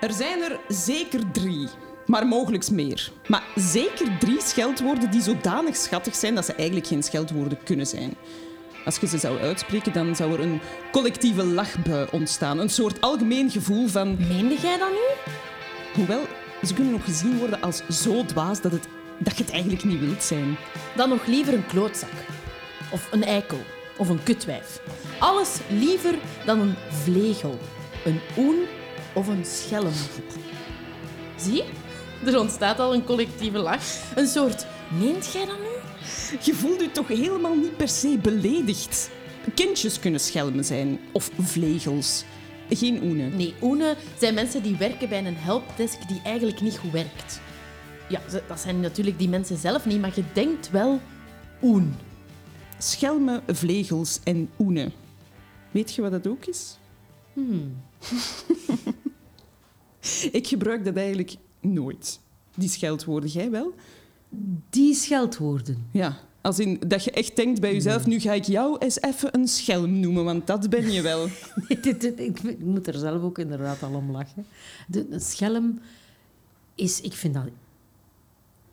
Er zijn er zeker drie, maar mogelijk meer. Maar zeker drie scheldwoorden die zodanig schattig zijn dat ze eigenlijk geen scheldwoorden kunnen zijn. Als je ze zou uitspreken, dan zou er een collectieve lachbui ontstaan. Een soort algemeen gevoel van... Meende jij dat nu? Hoewel, ze kunnen nog gezien worden als zo dwaas dat, het, dat je het eigenlijk niet wilt zijn. Dan nog liever een klootzak. Of een eikel. Of een kutwijf. Alles liever dan een vlegel. Een oen of een schelm. Zie? Er ontstaat al een collectieve lach. Een soort, meent jij dat nu? Je voelt je toch helemaal niet per se beledigd. Kindjes kunnen schelmen zijn. Of vlegels. Geen oenen. Nee, oenen zijn mensen die werken bij een helpdesk die eigenlijk niet goed werkt. Ja, dat zijn natuurlijk die mensen zelf niet, maar je denkt wel oen. Schelmen, vlegels en oenen. Weet je wat dat ook is? Ik gebruik dat eigenlijk nooit. Die scheldwoorden, jij wel? Die scheldwoorden. Ja. Als in dat je echt denkt bij jezelf, nu ga ik jou eens even een schelm noemen, want dat ben je wel. Dit- dit- ik, ik moet er zelf ook inderdaad al om lachen. De, een schelm is, ik vind dat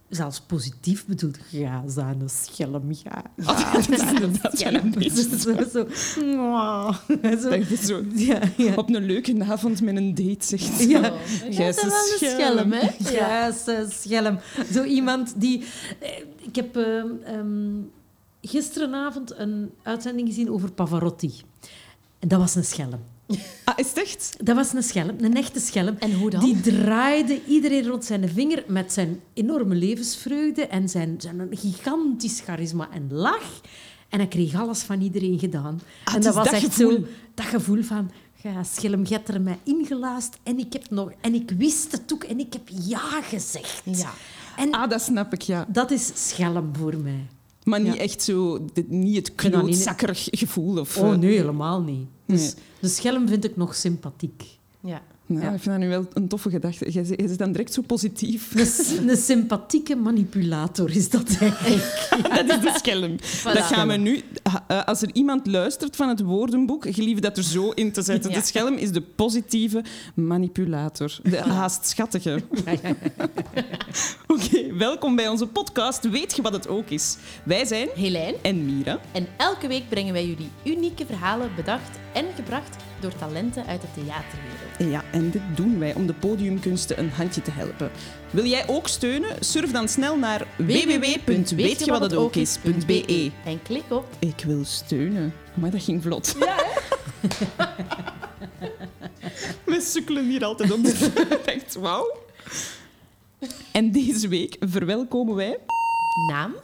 zelfs positief bedoeld. Ga zijn een schelm. Ah, dat is inderdaad Zo, zo, mwah. Zo. Dat je zo Ja, ja. op een leuke avond met een date zegt. Ja. Jij bent is een wel een schelm. schelm, hè? Ja, ze- schelm. Zo iemand die... eh, Ik heb ehm, ehm, gisterenavond een uitzending gezien over Pavarotti. En dat was een schelm. Ah, is het echt? Dat was een schelm, een echte schelm. En hoe dan? Die draaide iedereen rond zijn vinger met zijn enorme levensvreugde en zijn, zijn gigantisch charisma en lach. En hij kreeg alles van iedereen gedaan. Ah, en dat was dat echt gevoel. zo dat gevoel van... Ja, schelm, je hebt er mij ingelaast en ik, heb nog, en ik wist het ook en ik heb ja gezegd. Ja. En Ah, dat snap ik, ja. dat is schelm voor mij. Maar niet Ja. echt zo, dit- niet het klootzakkerig gevoel. Of, Oh eh, nee, helemaal niet. Dus Nee. De schelm vind ik nog sympathiek. Ja. Nou, Ja. Ik vind dat nu wel een toffe gedachte. Jij zit- zit dan direct zo positief. Een, sympathieke manipulator is dat eigenlijk. Dat is de schelm. Dat gaan we nu... eh, Als er iemand luistert van het woordenboek, gelieve dat er zo in te zetten. Ja. De schelm is de positieve manipulator. De haast schattige. Oké, welkom bij onze podcast. Weet je wat het ook is? Wij zijn... Helijn. En Mira. En elke week brengen wij jullie unieke verhalen bedacht en gebracht door talenten uit de theaterwereld. Ja, en dit doen wij om de podiumkunsten een handje te helpen. Wil jij ook steunen? Surf dan snel naar www.weetjewathetokis.be. En klik op Ik wil steunen. Maar dat ging vlot. Ja, We sukkelen hier altijd ik dacht, wauw. En deze week verwelkomen wij... naam,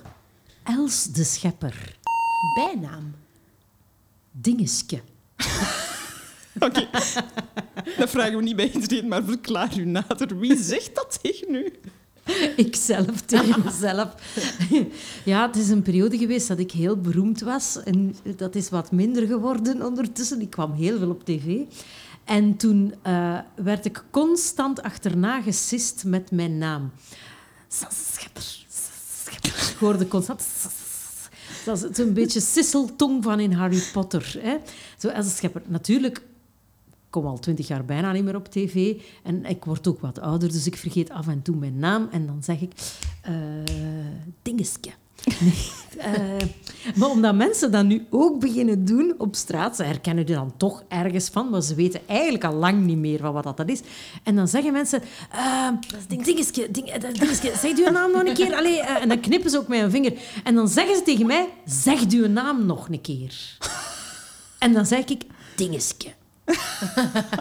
Els de Schepper. bijnaam. Dingeske. Oké, dat vragen we niet bij iedereen, maar verklaar u nader. Wie zegt dat tegen u? Ikzelf tegen mezelf. Ja, het is een periode geweest dat ik heel beroemd was. En dat is wat minder geworden ondertussen. Ik kwam heel veel op tv. En toen eh, werd ik constant achterna gesist met mijn naam. Sas Schepper. Ik hoorde constant... Dat is zo'n beetje sisseltong van in Harry Potter. Hè? Zo als een schepper. Natuurlijk kom al twintig jaar bijna niet meer op tv. En ik word ook wat ouder, dus ik vergeet af en toe mijn naam. En dan zeg ik... eh dingeske. Eh, maar omdat mensen dat nu ook beginnen doen op straat, ze herkennen je dan toch ergens van, maar ze weten eigenlijk al lang niet meer van wat dat is. En dan zeggen mensen... dingeske, ding, eh, dat dingeske, zeg uw naam nog een keer. Allee, en dan knippen ze ook met hun vinger. En dan zeggen ze tegen mij, zeg uw naam nog een keer. En dan zeg ik, dingeske.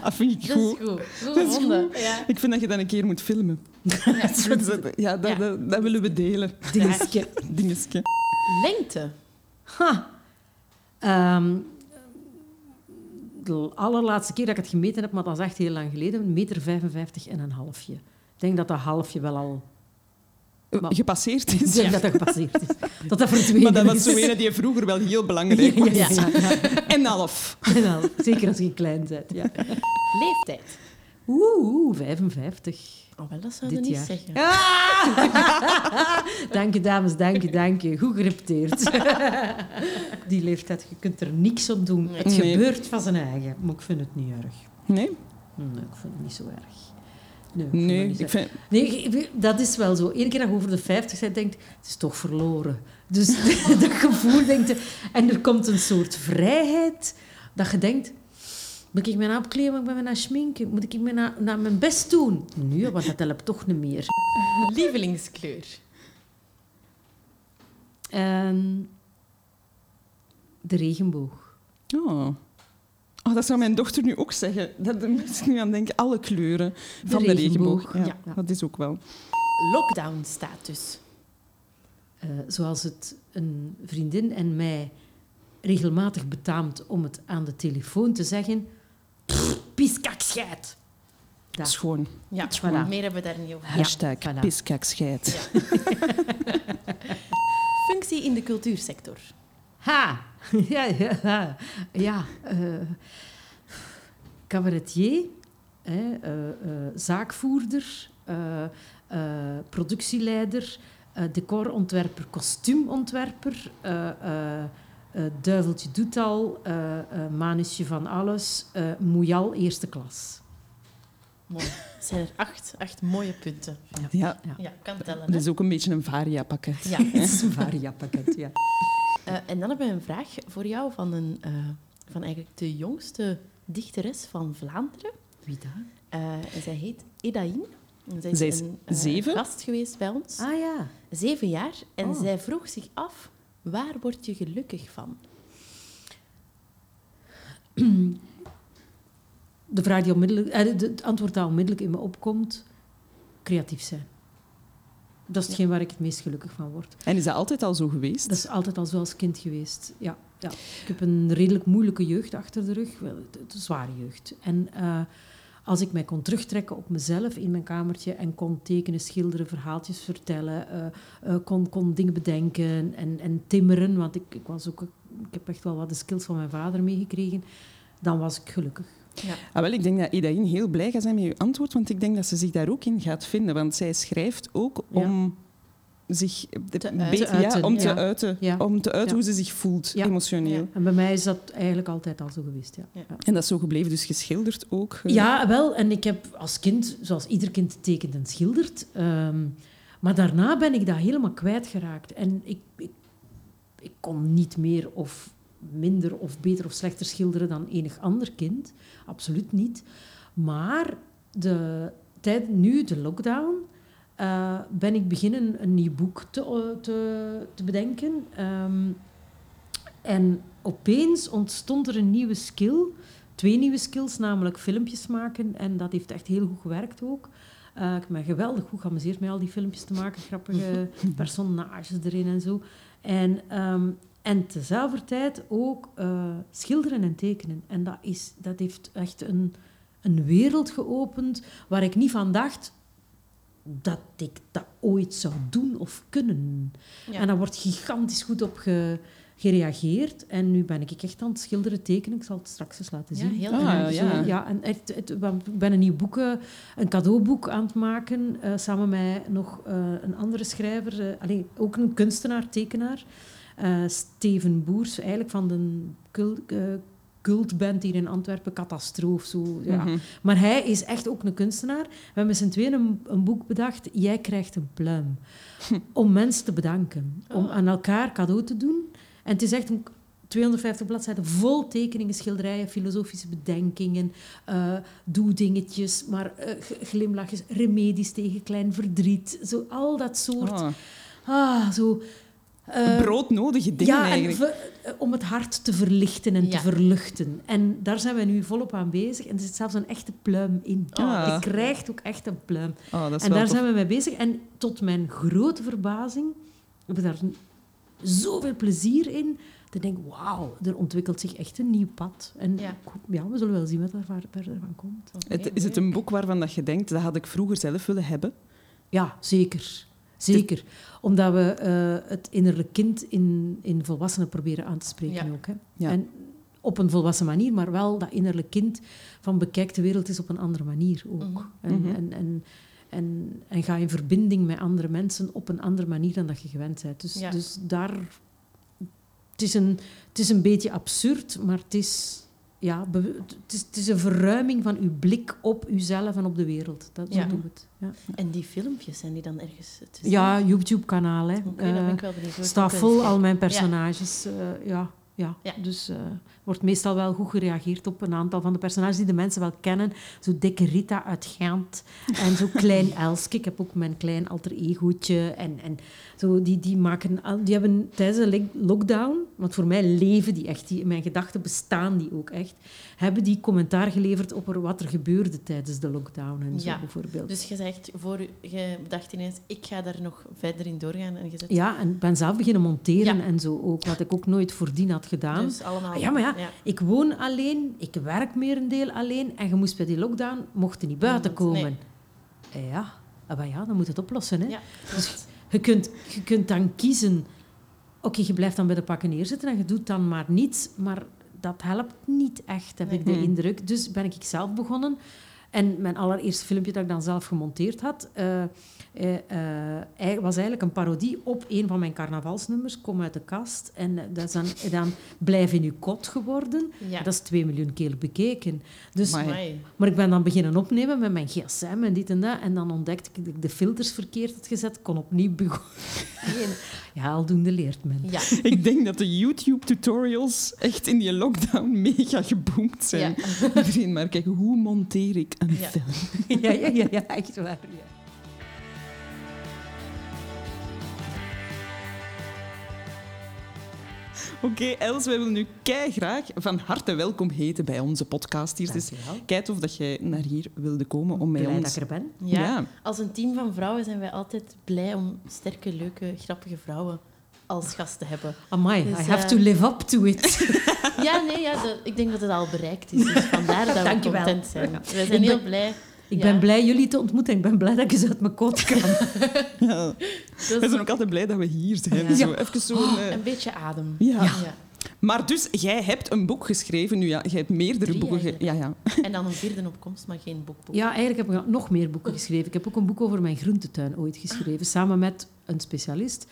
Dat vind ik Dat is goed. goed. Goed Dat is gevonden. goed. Ja. Ik vind dat je dat een keer moet filmen. Ja, dat, Ja. dat, dat willen we delen. Dingeske. Dingetje. Lengte. Ha. Ehm, de allerlaatste keer dat ik het gemeten heb, maar dat is echt heel lang geleden, een meter 55 en een halfje. Ik denk dat dat halfje wel al... Maar- Gepasseerd Ik is. denk dat dat gepasseerd is. Dat dat verdwenen Maar dat was zo een die vroeger wel heel belangrijk was. Ja, ja, ja. En half. En al, zeker als je klein bent. Ja. Leeftijd. Oeh, oeh, 55. Oh, wel, dat zouden Dit we niet jaar. zeggen. Ah! dank je, dames, dank je, dank je. Goed gerepeteerd. Die leeftijd, je kunt er niks op doen. Het Nee. gebeurt van zijn eigen, maar ik vind het niet erg. Nee? Nee, ik vind het niet zo erg. Nee, ik vind Nee, dat niet ik zo. vind... Nee, ik- dat is wel zo. Eén keer dat je over de 50 bent, denkt het is toch verloren. Dus dat gevoel denkt je- En er komt een soort vrijheid dat je denkt... Moet ik me opkleden, moet ik me naar schminken? Moet ik me naar, naar mijn best doen? Nee, want dat helpt toch niet meer. Lievelingskleur. En de regenboog. Oh. Oh, dat zou mijn dochter nu ook zeggen. Dat, daar moet ik nu aan denken. Alle kleuren van de regenboog. Ja, ja. Dat is ook wel. Lockdown-status. Eh, zoals het een vriendin en mij regelmatig betaamt om het aan de telefoon te zeggen... Pieskakscheit. Dat. Schoon. Ja, Voilà. meer hebben we daar niet over. Hashtag voilà. piskakscheit. Functie in de cultuursector. Ha! Ja, ja, ja. eh, cabaretier, hè, eh, eh, zaakvoerder, eh, eh, productieleider, eh, decorontwerper, kostuumontwerper, eh, eh, eh, duiveltje doet al, eh eh, manusje van alles, eh moeial eerste klas. Mooi. Het zijn er acht, acht mooie punten. Ja, Ja, kan tellen. dat Hè? is ook een beetje een varia-pakket. Ja. Het is een variapakket, ja. Eh, en dan hebben we een vraag voor jou van, een, eh, van eigenlijk de jongste dichteres van Vlaanderen. Wie dat? Eh, en zij heet Edaïn. Zij is, Zij is een zeven? gast geweest bij ons. Ah ja. Zeven jaar. En Oh. zij vroeg zich af, waar word je gelukkig van? De vraag die onmiddellijk, de- het antwoord dat onmiddellijk in me opkomt, creatief zijn. Dat is hetgeen waar ik het meest gelukkig van word. En is dat altijd al zo geweest? Dat is altijd al zo als kind geweest. Ja, ja. Ik heb een redelijk moeilijke jeugd achter de rug. Wel, Een zware jeugd. En eh, als ik mij kon terugtrekken op mezelf in mijn kamertje en kon tekenen, schilderen, verhaaltjes vertellen, eh, eh, kon, kon dingen bedenken en, en timmeren, want ik, ik, was ook, ik heb echt wel wat de skills van mijn vader meegekregen, dan was ik gelukkig. Ja. Ah, wel, ik denk dat Edaïn heel blij gaat zijn met je antwoord, want ik denk dat ze zich daar ook in gaat vinden. Want zij schrijft ook Ja. om zich Te Te uiten, ja, om te ja. uiten, om te uiten hoe ze zich voelt, emotioneel. Ja. En bij mij is dat eigenlijk altijd al zo geweest, ja. En dat is zo gebleven, dus geschilderd ook. eh. Ja, wel. En ik heb als kind, zoals ieder kind, tekent en schildert. Ehm, maar daarna ben ik dat helemaal kwijtgeraakt. En ik, ik, ik kon niet meer of minder of beter of slechter schilderen dan enig ander kind. Absoluut niet. Maar de tijd, nu, de lockdown, eh, ben ik beginnen een nieuw boek te, eh, te, te bedenken. Ehm, en opeens ontstond er een nieuwe skill twee nieuwe skills, namelijk filmpjes maken. En dat heeft echt heel goed gewerkt ook. Eh, ik me geweldig goed geamuseerd met al die filmpjes te maken. Grappige personages erin en zo. En, ehm, en tezelfde tijd ook eh, schilderen en tekenen. En dat, is, dat heeft echt een, een wereld geopend waar ik niet van dacht dat ik dat ooit zou doen of kunnen. Ja. En daar wordt gigantisch goed op ge- gereageerd. En nu ben ik echt aan het schilderen, tekenen. Ik zal het straks eens laten Ja, zien. heel Ah, graag. ja. Zo, ja, en echt, het, ik ben een nieuw boek, een cadeauboek aan het maken, eh, samen met nog eh, een andere schrijver, eh, allee, ook een kunstenaar, tekenaar, Steven Boers, eigenlijk van de cult, eh, cultband hier in Antwerpen, Catastrofe. Zo, ja. Mhm. Maar hij is echt ook een kunstenaar. We hebben met z'n tweeën een, een boek bedacht, Jij krijgt een pluim. Om mensen te bedanken. Om Ah. aan elkaar cadeau te doen. En het is echt een 250 bladzijden vol tekeningen, schilderijen, filosofische bedenkingen, eh doe-dingetjes, maar eh, glimlachjes, remedies tegen klein verdriet. Zo, al dat soort... Ah, Ah, zo... eh, broodnodige dingen ja, eigenlijk. eh, om het hart te verlichten en te verluchten. En daar zijn we nu volop aan bezig. En er zit zelfs een echte pluim in. Ah. Je krijgt ook echt een pluim. Oh, dat is En wel daar tof. zijn we mee bezig. En tot mijn grote verbazing heb ik daar zoveel plezier in. Dat ik denk, wauw, er ontwikkelt zich echt een nieuw pad. En Ja. we zullen wel zien wat er verder van komt. Het, is het een boek waarvan dat je denkt, dat had ik vroeger zelf willen hebben? Ja, zeker. Zeker. Omdat we eh, het innerlijk kind in, in volwassenen proberen aan te spreken Ja. ook. Hè. Ja. En op een volwassen manier, maar wel dat innerlijk kind van bekijk de wereld is op een andere manier ook. Mhm. En, Mhm. en, en, en, en ga in verbinding met andere mensen op een andere manier dan dat je gewend bent. Dus, Ja. dus daar... Het is, een, het is een beetje absurd, maar het is ja, het, is, het is een verruiming van uw blik op uzelf en op de wereld. Dat, zo Ja. doe het. Ja, En die filmpjes, zijn die dan ergens te zien? ja YouTube-kanaal, hè. Ben Eh, staat vol al mijn personages. eh, ja, ja. Ja. Dus eh wordt meestal wel goed gereageerd op een aantal van de personages die de mensen wel kennen. Zo dikke Rita uit Gent en zo klein Elske. Ik heb ook mijn klein alter egootje. En, en zo, die, die, maken, die hebben tijdens de lo- lockdown, want voor mij leven die echt, die, in mijn gedachten bestaan die ook echt, hebben die commentaar geleverd op er- wat er gebeurde tijdens de lockdown en zo Ja. bijvoorbeeld. Dus je zegt, voor je dacht ineens, ik ga daar nog verder in doorgaan. En ja, en ben zelf beginnen monteren Ja. en zo ook, wat ik ook nooit voordien had gedaan. dus allemaal... Ah, ja, maar ja, ik woon alleen, ik werk merendeel alleen en je moest bij die lockdown, mocht je niet buiten komen. Eh, Ja, ah, maar ja, dan moet het oplossen. Hè? Ja, klopt. Je, kunt, je kunt dan kiezen, oké, je blijft dan bij de pakken neerzitten en je doet dan maar niets, maar dat helpt niet echt, heb ik de indruk. Dus ben ik zelf begonnen. En mijn allereerste filmpje dat ik dan zelf gemonteerd had, eh, eh, eh, was eigenlijk een parodie op een van mijn carnavalsnummers, Kom uit de kast. En dat is dan, dan Blijf in uw kot geworden. Ja. Dat is twee miljoen keer bekeken. Dus. Amai. maar ik ben dan beginnen opnemen met mijn gsm en dit en dat. En dan ontdekte ik dat ik de filters verkeerd had gezet. kon opnieuw beginnen. Ja, aldoende leert men. Ja. Ik denk dat de YouTube-tutorials echt in die lockdown mega geboomd zijn. Iedereen maar kijken, hoe monteer ik een Ja. film? Ja, ja, ja, ja echt waar. Ja. Oké, Els, wij willen u graag van harte welkom heten bij onze podcast hier. Het is Dankjewel. kei tof dat jij naar hier wilde komen om Blij ons... dat ik er ben. Ja. Ja. Als een team van vrouwen zijn wij altijd blij om sterke, leuke, grappige vrouwen als gast te hebben. Amai, Dus, I have eh, to live up to it. Ja, nee, ja, dat- ik denk dat het al bereikt is. Dus vandaar dat we content zijn. Wij zijn heel blij. Ik Ja. ben blij jullie te ontmoeten. Ik ben blij dat ik eens uit mijn kot kan. Ja. We zijn ook altijd blij dat we hier zijn. Ja. Zo, even zo'n... eh, een beetje adem. ja. Ja. Maar dus, jij hebt een boek geschreven. Nu ja, jij hebt meerdere Drie boeken... Ja, ja. En dan een vierde op komst, maar geen boekboek. Ja, eigenlijk heb ik nog meer boeken geschreven. Ik heb ook een boek over mijn groentetuin ooit geschreven, samen met een specialist.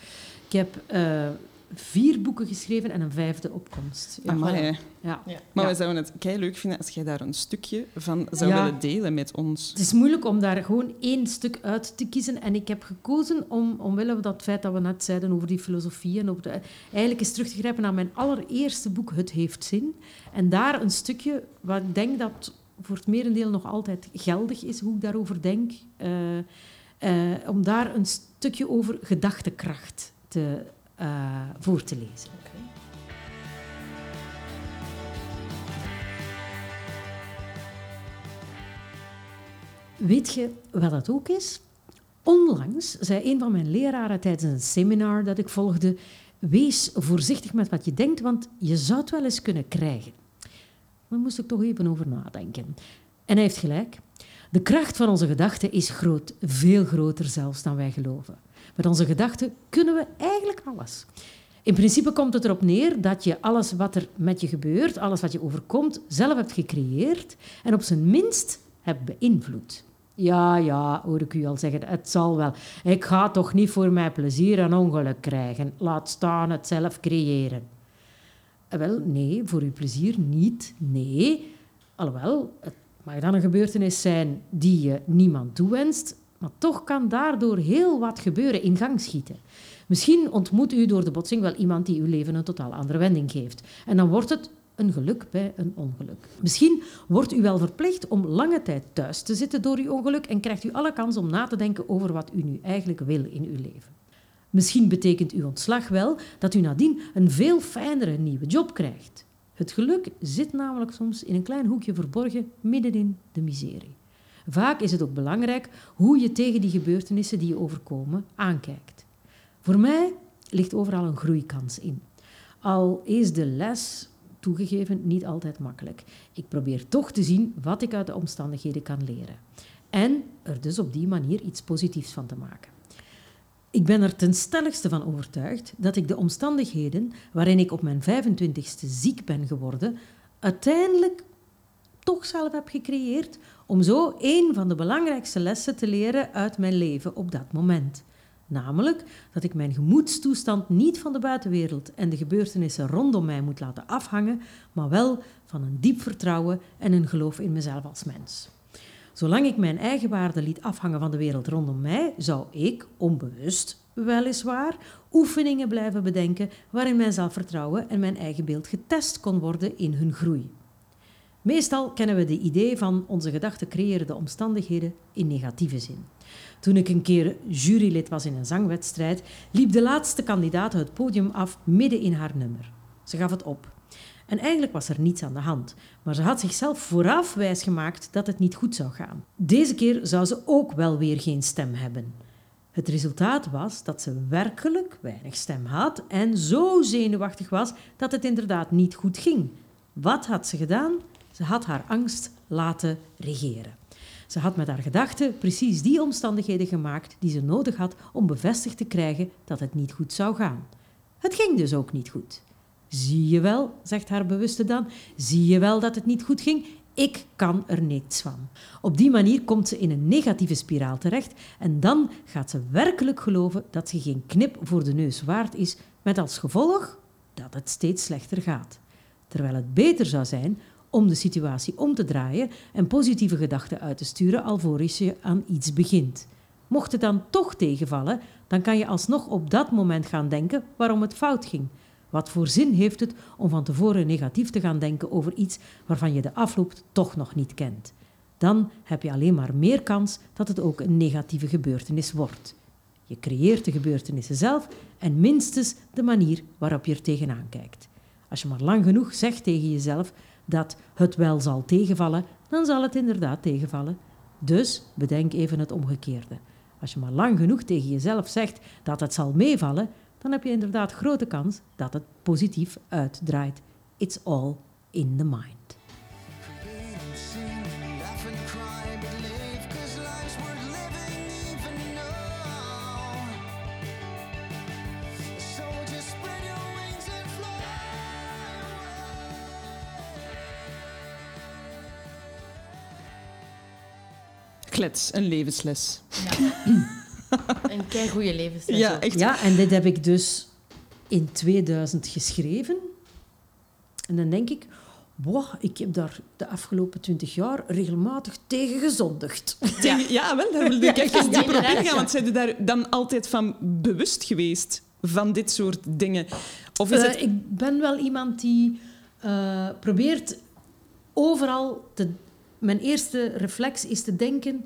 Ik heb eh, vier boeken geschreven en een vijfde opkomst. Ja, Amai, hè. ja. Ja. Maar Ja. wij zouden het kei leuk vinden als jij daar een stukje van zou Ja. willen delen met ons. Het is moeilijk om daar gewoon één stuk uit te kiezen. En ik heb gekozen om, omwille van dat feit dat we net zeiden over die filosofie, en over de, eigenlijk eens terug te grijpen naar mijn allereerste boek, Het Heeft Zin. En daar een stukje wat ik denk dat voor het merendeel nog altijd geldig is, hoe ik daarover denk. eh, eh, om daar een stukje over gedachtekracht te, voor te lezen. Weet je wat dat ook is? Onlangs zei een van mijn leraren tijdens een seminar dat ik volgde: Wees voorzichtig met wat je denkt, want je zou het wel eens kunnen krijgen. Daar moest ik toch even over nadenken. En hij heeft gelijk. De kracht van onze gedachten is groot, veel groter zelfs dan wij geloven. Met onze gedachten kunnen we eigenlijk alles. In principe komt het erop neer dat je alles wat er met je gebeurt, alles wat je overkomt, zelf hebt gecreëerd en op zijn minst hebt beïnvloed. Ja, ja, hoor ik u al zeggen, het zal wel. Ik ga toch niet voor mijn plezier een ongeluk krijgen. Laat staan het zelf creëren. Eh, Wel, nee, voor uw plezier niet. Nee. Alhoewel, het mag dan een gebeurtenis zijn die je niemand toewenst, maar toch kan daardoor heel wat gebeuren in gang schieten. Misschien ontmoet u door de botsing wel iemand die uw leven een totaal andere wending geeft. En dan wordt het een geluk bij een ongeluk. Misschien wordt u wel verplicht om lange tijd thuis te zitten door uw ongeluk en krijgt u alle kans om na te denken over wat u nu eigenlijk wil in uw leven. Misschien betekent uw ontslag wel dat u nadien een veel fijnere nieuwe job krijgt. Het geluk zit namelijk soms in een klein hoekje verborgen middenin de miserie. Vaak is het ook belangrijk hoe je tegen die gebeurtenissen die je overkomen aankijkt. Voor mij ligt overal een groeikans in. Al is de les, toegegeven, niet altijd makkelijk. Ik probeer toch te zien wat ik uit de omstandigheden kan leren. En er dus op die manier iets positiefs van te maken. Ik ben er ten stelligste van overtuigd dat ik de omstandigheden waarin ik op mijn 25ste ziek ben geworden, uiteindelijk toch zelf heb gecreëerd om zo een van de belangrijkste lessen te leren uit mijn leven op dat moment. Namelijk dat ik mijn gemoedstoestand niet van de buitenwereld en de gebeurtenissen rondom mij moet laten afhangen, maar wel van een diep vertrouwen en een geloof in mezelf als mens. Zolang ik mijn eigen waarde liet afhangen van de wereld rondom mij, zou ik, onbewust weliswaar, oefeningen blijven bedenken waarin mijn zelfvertrouwen en mijn eigen beeld getest kon worden in hun groei. Meestal kennen we de idee van onze gedachten creëren de omstandigheden in negatieve zin. Toen ik een keer jurylid was in een zangwedstrijd, liep de laatste kandidaat het podium af midden in haar nummer. Ze gaf het op. En eigenlijk was er niets aan de hand, maar ze had zichzelf vooraf wijsgemaakt dat het niet goed zou gaan. Deze keer zou ze ook wel weer geen stem hebben. Het resultaat was dat ze werkelijk weinig stem had en zo zenuwachtig was dat het inderdaad niet goed ging. Wat had ze gedaan? Ze had haar angst laten regeren. Ze had met haar gedachten precies die omstandigheden gemaakt die ze nodig had om bevestigd te krijgen dat het niet goed zou gaan. Het ging dus ook niet goed. Zie je wel, zegt haar bewuste dan, zie je wel dat het niet goed ging? Ik kan er niets van. Op die manier komt ze in een negatieve spiraal terecht en dan gaat ze werkelijk geloven dat ze geen knip voor de neus waard is, met als gevolg dat het steeds slechter gaat. Terwijl het beter zou zijn om de situatie om te draaien en positieve gedachten uit te sturen alvorens je aan iets begint. Mocht het dan toch tegenvallen, dan kan je alsnog op dat moment gaan denken waarom het fout ging. Wat voor zin heeft het om van tevoren negatief te gaan denken over iets waarvan je de afloop toch nog niet kent? Dan heb je alleen maar meer kans dat het ook een negatieve gebeurtenis wordt. Je creëert de gebeurtenissen zelf en minstens de manier waarop je er tegenaan kijkt. Als je maar lang genoeg zegt tegen jezelf dat het wel zal tegenvallen, dan zal het inderdaad tegenvallen. Dus bedenk even het omgekeerde. Als je maar lang genoeg tegen jezelf zegt dat het zal meevallen, dan heb je inderdaad grote kans dat het positief uitdraait. It's all in the mind. Klets, een levensles. Een kei goede levensles. Ja, echt. Ja, en dit heb ik dus in 2000 geschreven. En dan denk ik, wow, ik heb daar de afgelopen 20 jaar regelmatig tegen gezondigd. Tegen- ja, wel, daar wil ik Ja, echt ja, eens dieper op ingaan. ja. Want zijn je daar dan altijd van bewust geweest? Van dit soort dingen? Of is Eh, het... ik ben wel iemand die eh, probeert overal te... Mijn eerste reflex is te denken,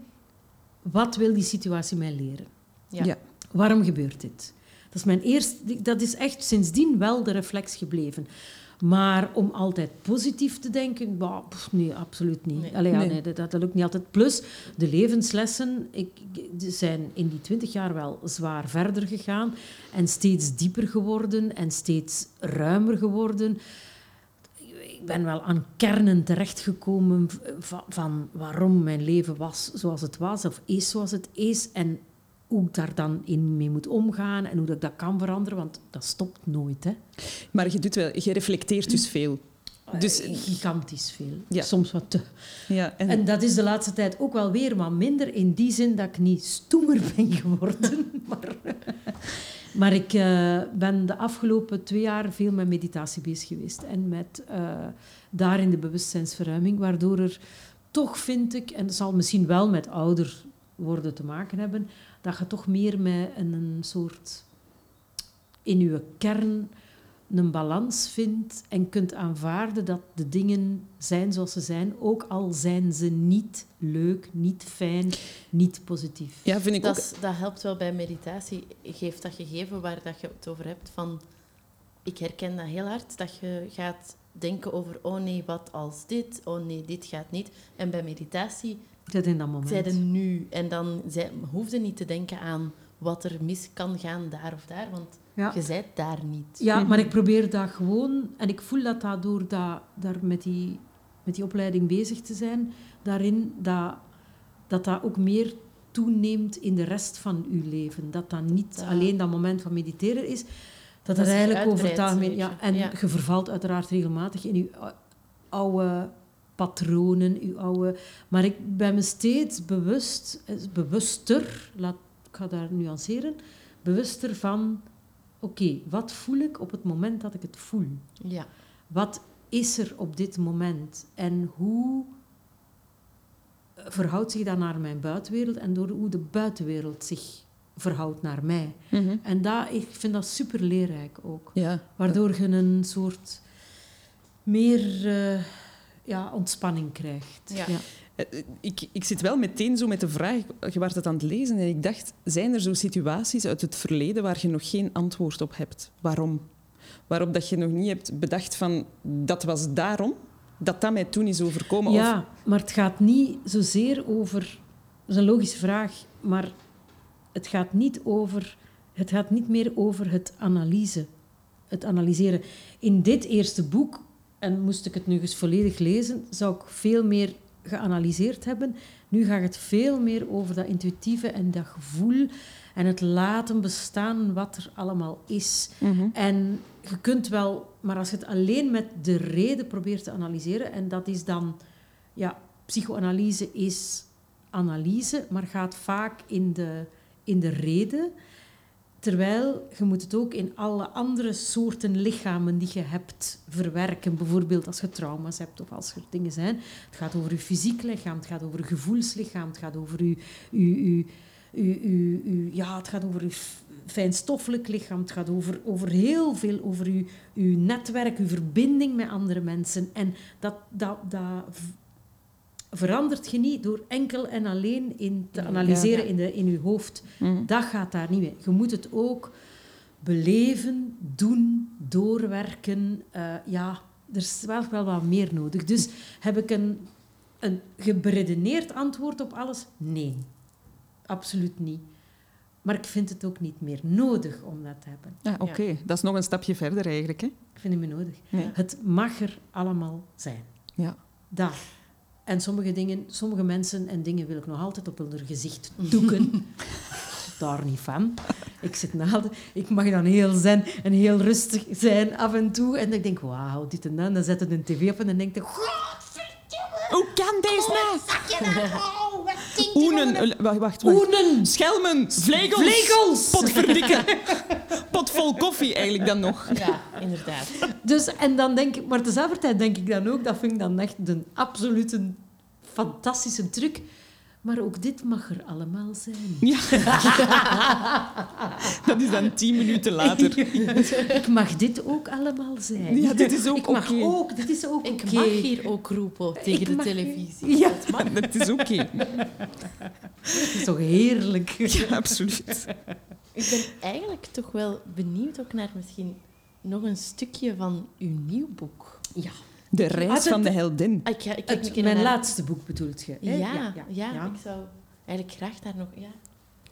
wat wil die situatie mij leren? Ja. Ja. Waarom gebeurt dit? Dat is, mijn eerste, dat is echt sindsdien wel de reflex gebleven. Maar om altijd positief te denken, bah, pff, nee, absoluut niet. Nee. Allee, ja, Nee. nee, dat, dat lukt niet altijd. Plus, de levenslessen ik, zijn in die twintig jaar wel zwaar verder gegaan. En steeds dieper geworden en steeds ruimer geworden. Ik ben wel aan kernen terechtgekomen van, van waarom mijn leven was zoals het was, of is zoals het is. En hoe ik daar dan in mee moet omgaan en hoe dat ik dat kan veranderen, want dat stopt nooit. Hè. Maar je, doet wel, je reflecteert dus veel. Dus- Eh, gigantisch veel. Ja. Soms wat te. Ja, en, En dat is de laatste tijd ook wel weer wat minder in die zin dat ik niet stoemer ben geworden. maar maar ik eh, ben de afgelopen twee jaar veel met meditatie bezig geweest. En met eh, daarin de bewustzijnsverruiming, waardoor er toch vind ik, en dat zal misschien wel met ouder worden te maken hebben, dat je toch meer met een soort in je kern een balans vindt en kunt aanvaarden dat de dingen zijn zoals ze zijn, ook al zijn ze niet leuk, niet fijn, niet positief. ja, vind ik Dat, ook... is- dat helpt wel bij meditatie. Geeft dat gegeven waar dat je het over hebt van... Ik herken dat heel hard, dat je gaat denken over... Oh nee, wat als dit? Oh nee, dit gaat niet. En bij meditatie Zit in dat moment. zij er nu. En dan zij, hoefde niet te denken aan wat er mis kan gaan daar of daar. Want Ja. je zijt daar niet. Ja, Mhm. maar ik probeer dat gewoon... En ik voel dat dat door dat, daar met, die, met die opleiding bezig te zijn, daarin dat dat, dat ook meer toeneemt in de rest van uw leven. Dat dat niet Ja. alleen dat moment van mediteren is. Dat Dat eigenlijk over het uitbreidt, algemeen... een Ja, en Ja. je vervalt uiteraard regelmatig in je ou- oude patronen, uw oude... Maar ik ben me steeds bewust, eh, bewuster, laat, ik ga daar nuanceren, bewuster van... Oké, wat voel ik op het moment dat ik het voel? Ja. Wat is er op dit moment? En hoe verhoudt zich dat naar mijn buitenwereld en door hoe de buitenwereld zich verhoudt naar mij? Mhm. En dat, ik vind dat super leerrijk ook. Ja. Waardoor je een soort meer eh, ja, ontspanning krijgt. Ja. Eh, Ik, ik zit wel meteen zo met de vraag, je het aan het lezen en ik dacht, zijn er zo situaties uit het verleden waar je nog geen antwoord op hebt? Waarom? Waarop dat je nog niet hebt bedacht van, dat was daarom, dat dat mij toen is overkomen? Ja, maar het gaat niet zozeer over... Dat is een logische vraag, maar het gaat niet over... Het gaat niet meer over het analyse. Het analyseren. In dit eerste boek, en moest ik het nu eens volledig lezen, zou ik veel meer geanalyseerd hebben. Nu gaat het veel meer over dat intuïtieve en dat gevoel en het laten bestaan wat er allemaal is. Mhm. En je kunt wel, maar als je het alleen met de reden probeert te analyseren, en dat is dan, ja, psychoanalyse is analyse, maar gaat vaak in de, in de reden. Terwijl je moet het ook in alle andere soorten lichamen die je hebt verwerken. Bijvoorbeeld als je trauma's hebt of als er dingen zijn. Het gaat over je fysiek lichaam, het gaat over je gevoelslichaam, het gaat over je, je, je, ja, het gaat over je fijnstoffelijk lichaam, het gaat over, over heel veel, over je, je netwerk, je verbinding met andere mensen. En dat, dat, dat verandert je niet door enkel en alleen in te analyseren Ja. in, de, in je hoofd. Mhm. Dat gaat daar niet mee. Je moet het ook beleven, doen, doorwerken. Eh, ja, er is wel, wel wat meer nodig. Dus heb ik een, een geberedeneerd antwoord op alles? Nee, absoluut niet. Maar ik vind het ook niet meer nodig om dat te hebben. Ja, Oké, dat is nog een stapje verder eigenlijk. Hè? Ik vind het niet meer nodig. Het mag er allemaal zijn. Ja. Daar. En sommige dingen, sommige mensen en dingen wil ik nog altijd op hun gezicht doeken. Daar niet van. Ik zit na de- Ik mag dan heel zen en heel rustig zijn af en toe. En ik denk, wauw, dit en dat. Dan zet het een tv op en dan denk ik, Hoe kan deze nou? Oenen, eh, wacht, wacht. wacht. oenen, Schelmen, vlegels, vlegels. potverdikken. Pot vol koffie eigenlijk dan nog. Ja, inderdaad. Dus, en dan denk ik, maar tezelfde tijd denk ik dan ook, dat vind ik dan echt een absolute fantastische truc. Maar ook dit mag er allemaal zijn. Ja. Dat is dan tien minuten later. Ik mag dit ook allemaal zijn. Ja, dit is ook ik mag oké. ook, dit is ook Ik mag hier ook roepen tegen Ik de televisie. Ja. Dat mag. Dat is oké. Het is toch heerlijk. Ja, absoluut. Ik ben eigenlijk toch wel benieuwd ook naar misschien nog een stukje van uw nieuw boek. Ja. De reis Ah, het- van de heldin. Ah, ik, ga- ik Het, mijn naar- laatste boek bedoelt je? hè? Ja, ja, ja. ik zou eigenlijk graag daar nog... Ja,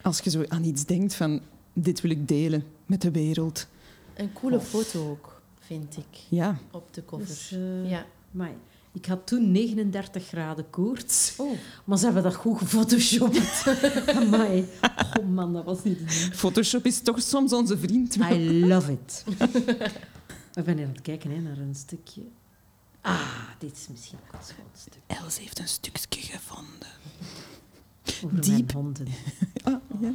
Als je zo aan iets denkt van, dit wil ik delen met de wereld. een coole foto ook, vind ik, Ja. op de cover. Dus, eh, ja. amai. Ik had toen 39 graden koorts, Oh, maar ze hebben dat goed gefotoshopt. Amai. Oh man, dat was niet. Photoshop is toch soms onze vriend. I love it. Ik ben hier aan het kijken hè, naar een stukje. Ah, dit is misschien ook een schoon stuk. Els heeft een stukje gevonden. Over Diep. mijn honden. Ah, ja.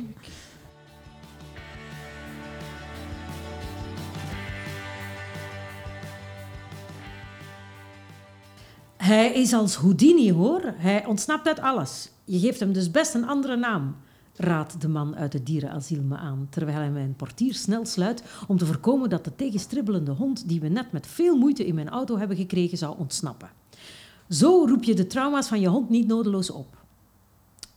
Hij is als Houdini, hoor. Hij ontsnapt uit alles. Je geeft hem dus best een andere naam, raadt de man uit het dierenasiel me aan, terwijl hij mijn portier snel sluit om te voorkomen dat de tegenstribbelende hond die we net met veel moeite in mijn auto hebben gekregen zou ontsnappen. Zo roep je de trauma's van je hond niet nodeloos op.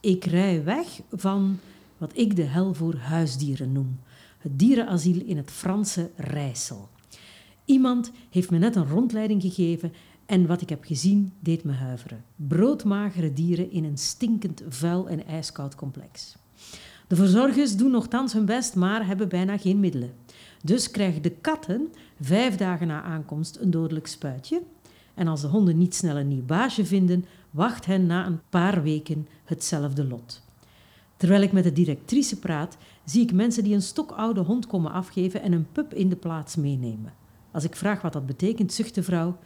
Ik rij weg van wat ik de hel voor huisdieren noem. Het dierenasiel in het Franse Rijssel. Iemand heeft me net een rondleiding gegeven en wat ik heb gezien deed me huiveren. Broodmagere dieren in een stinkend, vuil en ijskoud complex. De verzorgers doen nogthans hun best, maar hebben bijna geen middelen. Dus krijgen de katten vijf dagen na aankomst een dodelijk spuitje. En als de honden niet snel een nieuw baasje vinden, wacht hen na een paar weken hetzelfde lot. Terwijl ik met de directrice praat, zie ik mensen die een stokoude hond komen afgeven en een pup in de plaats meenemen. Als ik vraag wat dat betekent, zucht de vrouw: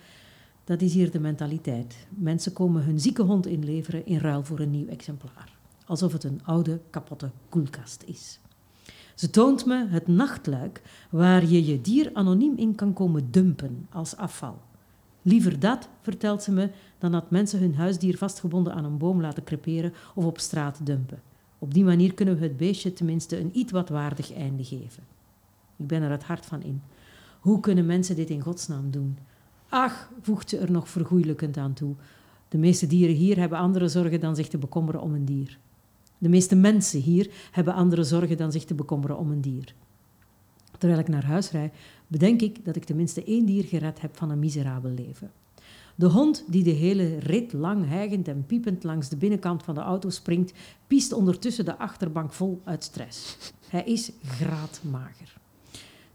Dat is hier de mentaliteit. Mensen komen hun zieke hond inleveren in ruil voor een nieuw exemplaar. Alsof het een oude, kapotte koelkast is. Ze toont me het nachtluik waar je je dier anoniem in kan komen dumpen als afval. Liever dat, vertelt ze me, dan dat mensen hun huisdier vastgebonden aan een boom laten creperen of op straat dumpen. Op die manier kunnen we het beestje tenminste een iets wat waardig einde geven. Ik ben er het hart van in. Hoe kunnen mensen dit in godsnaam doen? Ach, voegt ze er nog vergoeilijkend aan toe. De meeste dieren hier hebben andere zorgen dan zich te bekommeren om een dier. De meeste mensen hier hebben andere zorgen dan zich te bekommeren om een dier. Terwijl ik naar huis rijd, bedenk ik dat ik tenminste één dier gered heb van een miserabel leven. De hond die de hele rit lang hijgend en piepend langs de binnenkant van de auto springt, piest ondertussen de achterbank vol uit stress. Hij is graadmager.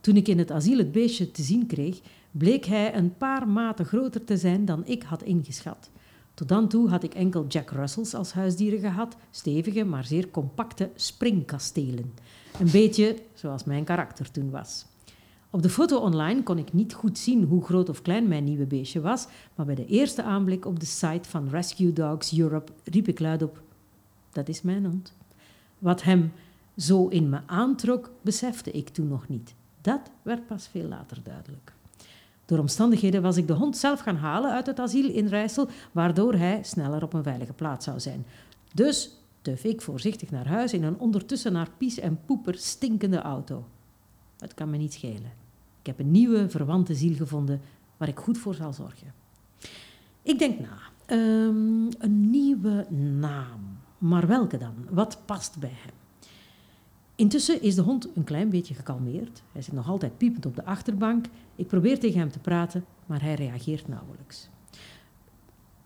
Toen ik in het asiel het beestje te zien kreeg, bleek hij een paar maten groter te zijn dan ik had ingeschat. Tot dan toe had ik enkel Jack Russells als huisdieren gehad, stevige, maar zeer compacte springkastelen. Een beetje zoals mijn karakter toen was. Op de foto online kon ik niet goed zien hoe groot of klein mijn nieuwe beestje was, maar bij de eerste aanblik op de site van Rescue Dogs Europe riep ik luidop: Dat is mijn hond. Wat hem zo in me aantrok, besefte ik toen nog niet. Dat werd pas veel later duidelijk. Door omstandigheden was ik de hond zelf gaan halen uit het asiel in Rijssel, waardoor hij sneller op een veilige plaats zou zijn. Dus tuf ik voorzichtig naar huis in een ondertussen naar pies en poeper stinkende auto. Het kan me niet schelen. Ik heb een nieuwe verwante ziel gevonden waar ik goed voor zal zorgen. Ik denk na. Ehm, een nieuwe naam. Maar welke dan? Wat past bij hem? Intussen is de hond een klein beetje gekalmeerd. Hij zit nog altijd piepend op de achterbank. Ik probeer tegen hem te praten, maar hij reageert nauwelijks.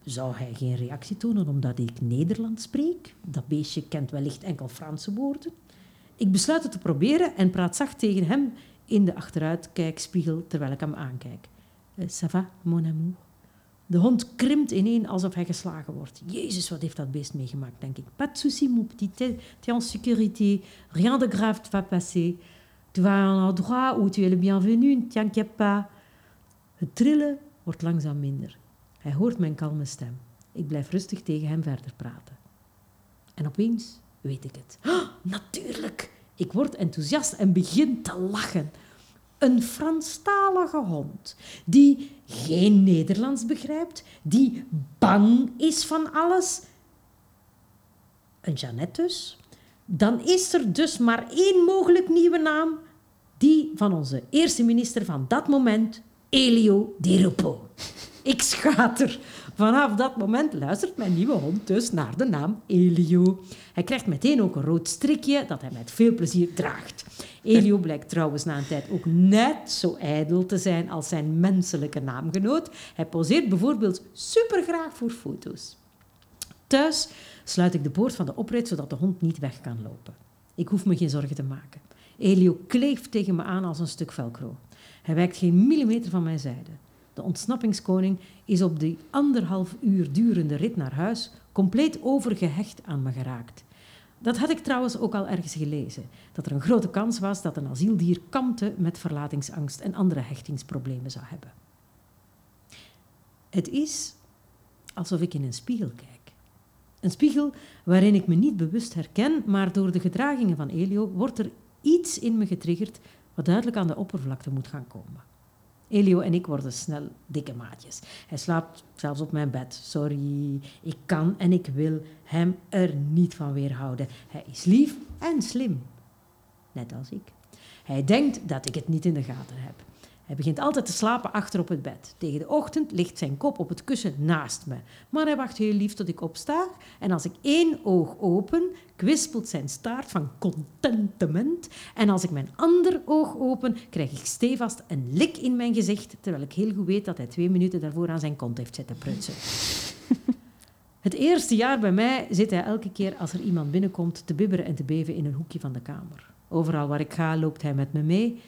Zou hij geen reactie tonen omdat ik Nederlands spreek? Dat beestje kent wellicht enkel Franse woorden. Ik besluit het te proberen en praat zacht tegen hem in de achteruitkijkspiegel terwijl ik hem aankijk. Uh, ça va, mon amour? De hond krimpt ineen alsof hij geslagen wordt. Jezus, wat heeft dat beest meegemaakt, denk ik. Pas de souci, mon petit, t'es en. Rien de grave va passer. Tu vas à un endroit où tu es le bienvenu, t'inquiète pas. Het trillen wordt langzaam minder. Hij hoort mijn kalme stem. Ik blijf rustig tegen hem verder praten. En opeens weet ik het. Natuurlijk! Ik word enthousiast en begin te lachen. Een Franstalige hond die geen Nederlands begrijpt, die bang is van alles. Een Jeannette dus. Dan is er dus maar één mogelijk nieuwe naam, die van onze eerste minister van dat moment, Elio Di Rupo. Ik schater. Vanaf dat moment luistert mijn nieuwe hond dus naar de naam Elio. Hij krijgt meteen ook een rood strikje dat hij met veel plezier draagt. Elio blijkt trouwens na een tijd ook net zo ijdel te zijn als zijn menselijke naamgenoot. Hij poseert bijvoorbeeld supergraag voor foto's. Thuis sluit ik de poort van de oprit zodat de hond niet weg kan lopen. Ik hoef me geen zorgen te maken. Elio kleeft tegen me aan als een stuk velcro. Hij wijkt geen millimeter van mijn zijde. De ontsnappingskoning is op die anderhalf uur durende rit naar huis compleet overgehecht aan me geraakt. Dat had ik trouwens ook al ergens gelezen, dat er een grote kans was dat een asieldier kampte met verlatingsangst en andere hechtingsproblemen zou hebben. Het is alsof ik in een spiegel kijk. Een spiegel waarin ik me niet bewust herken, maar door de gedragingen van Elio wordt er iets in me getriggerd wat duidelijk aan de oppervlakte moet gaan komen. Elio en ik worden snel dikke maatjes. Hij slaapt zelfs op mijn bed. Sorry, ik kan en ik wil hem er niet van weerhouden. Hij is lief en slim. Net als ik. Hij denkt dat ik het niet in de gaten heb. Hij begint altijd te slapen achter op het bed. Tegen de ochtend ligt zijn kop op het kussen naast me. Maar hij wacht heel lief tot ik opsta. En als ik één oog open, kwispelt zijn staart van contentement. En als ik mijn ander oog open, krijg ik stevast een lik in mijn gezicht. Terwijl ik heel goed weet dat hij twee minuten daarvoor aan zijn kont heeft zitten prutsen. Het eerste jaar bij mij zit hij elke keer als er iemand binnenkomt te bibberen en te beven in een hoekje van de kamer. Overal waar ik ga loopt hij met me mee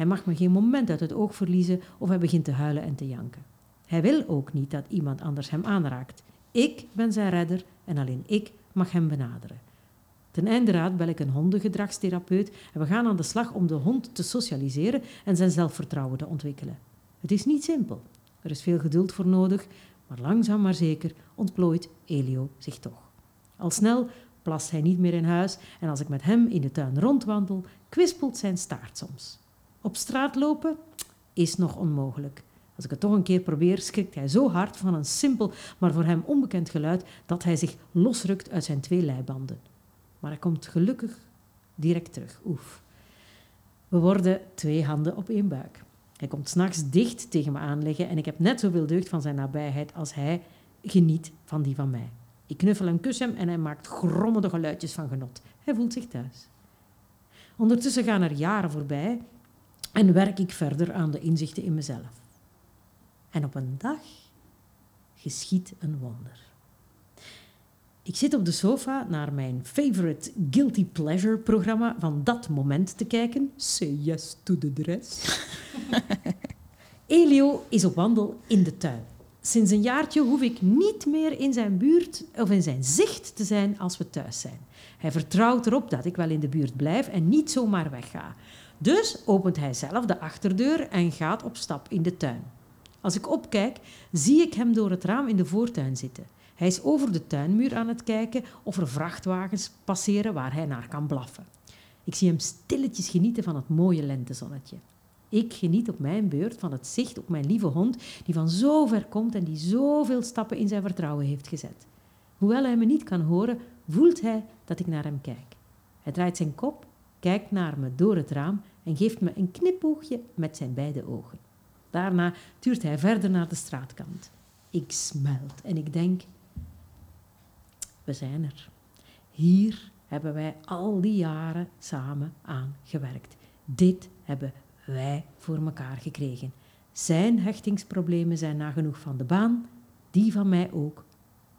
hij mag me geen moment uit het oog verliezen of hij begint te huilen en te janken. Hij wil ook niet dat iemand anders hem aanraakt. Ik ben zijn redder en alleen ik mag hem benaderen. Ten einde raad bel ik een hondengedragstherapeut en we gaan aan de slag om de hond te socialiseren en zijn zelfvertrouwen te ontwikkelen. Het is niet simpel. Er is veel geduld voor nodig, maar langzaam maar zeker ontplooit Elio zich toch. Al snel plast hij niet meer in huis en als ik met hem in de tuin rondwandel, kwispelt zijn staart soms. Op straat lopen is nog onmogelijk. Als ik het toch een keer probeer, schrikt hij zo hard van een simpel, maar voor hem onbekend geluid dat hij zich losrukt uit zijn twee leibanden. Maar hij komt gelukkig direct terug. Oef. We worden twee handen op één buik. Hij komt s'nachts dicht tegen me aanleggen en ik heb net zoveel deugd van zijn nabijheid als hij geniet van die van mij. Ik knuffel en kus hem en hij maakt grommende geluidjes van genot. Hij voelt zich thuis. Ondertussen gaan er jaren voorbij en werk ik verder aan de inzichten in mezelf. En op een dag geschiet een wonder. Ik zit op de sofa naar mijn favorite guilty pleasure programma van dat moment te kijken. Say yes to the dress. Elio is op wandel in de tuin. Sinds een jaartje hoef ik niet meer in zijn buurt of in zijn zicht te zijn als we thuis zijn. Hij vertrouwt erop dat ik wel in de buurt blijf en niet zomaar wegga. Dus opent hij zelf de achterdeur en gaat op stap in de tuin. Als ik opkijk, zie ik hem door het raam in de voortuin zitten. Hij is over de tuinmuur aan het kijken of er vrachtwagens passeren waar hij naar kan blaffen. Ik zie hem stilletjes genieten van het mooie lentezonnetje. Ik geniet op mijn beurt van het zicht op mijn lieve hond, die van zo ver komt en die zoveel stappen in zijn vertrouwen heeft gezet. Hoewel hij me niet kan horen, voelt hij dat ik naar hem kijk. Hij draait zijn kop, kijkt naar me door het raam en geeft me een knipoogje met zijn beide ogen. Daarna tuurt hij verder naar de straatkant. Ik smelt en ik denk: we zijn er. Hier hebben wij al die jaren samen aan gewerkt. Dit hebben wij voor elkaar gekregen. Zijn hechtingsproblemen zijn nagenoeg van de baan, die van mij ook,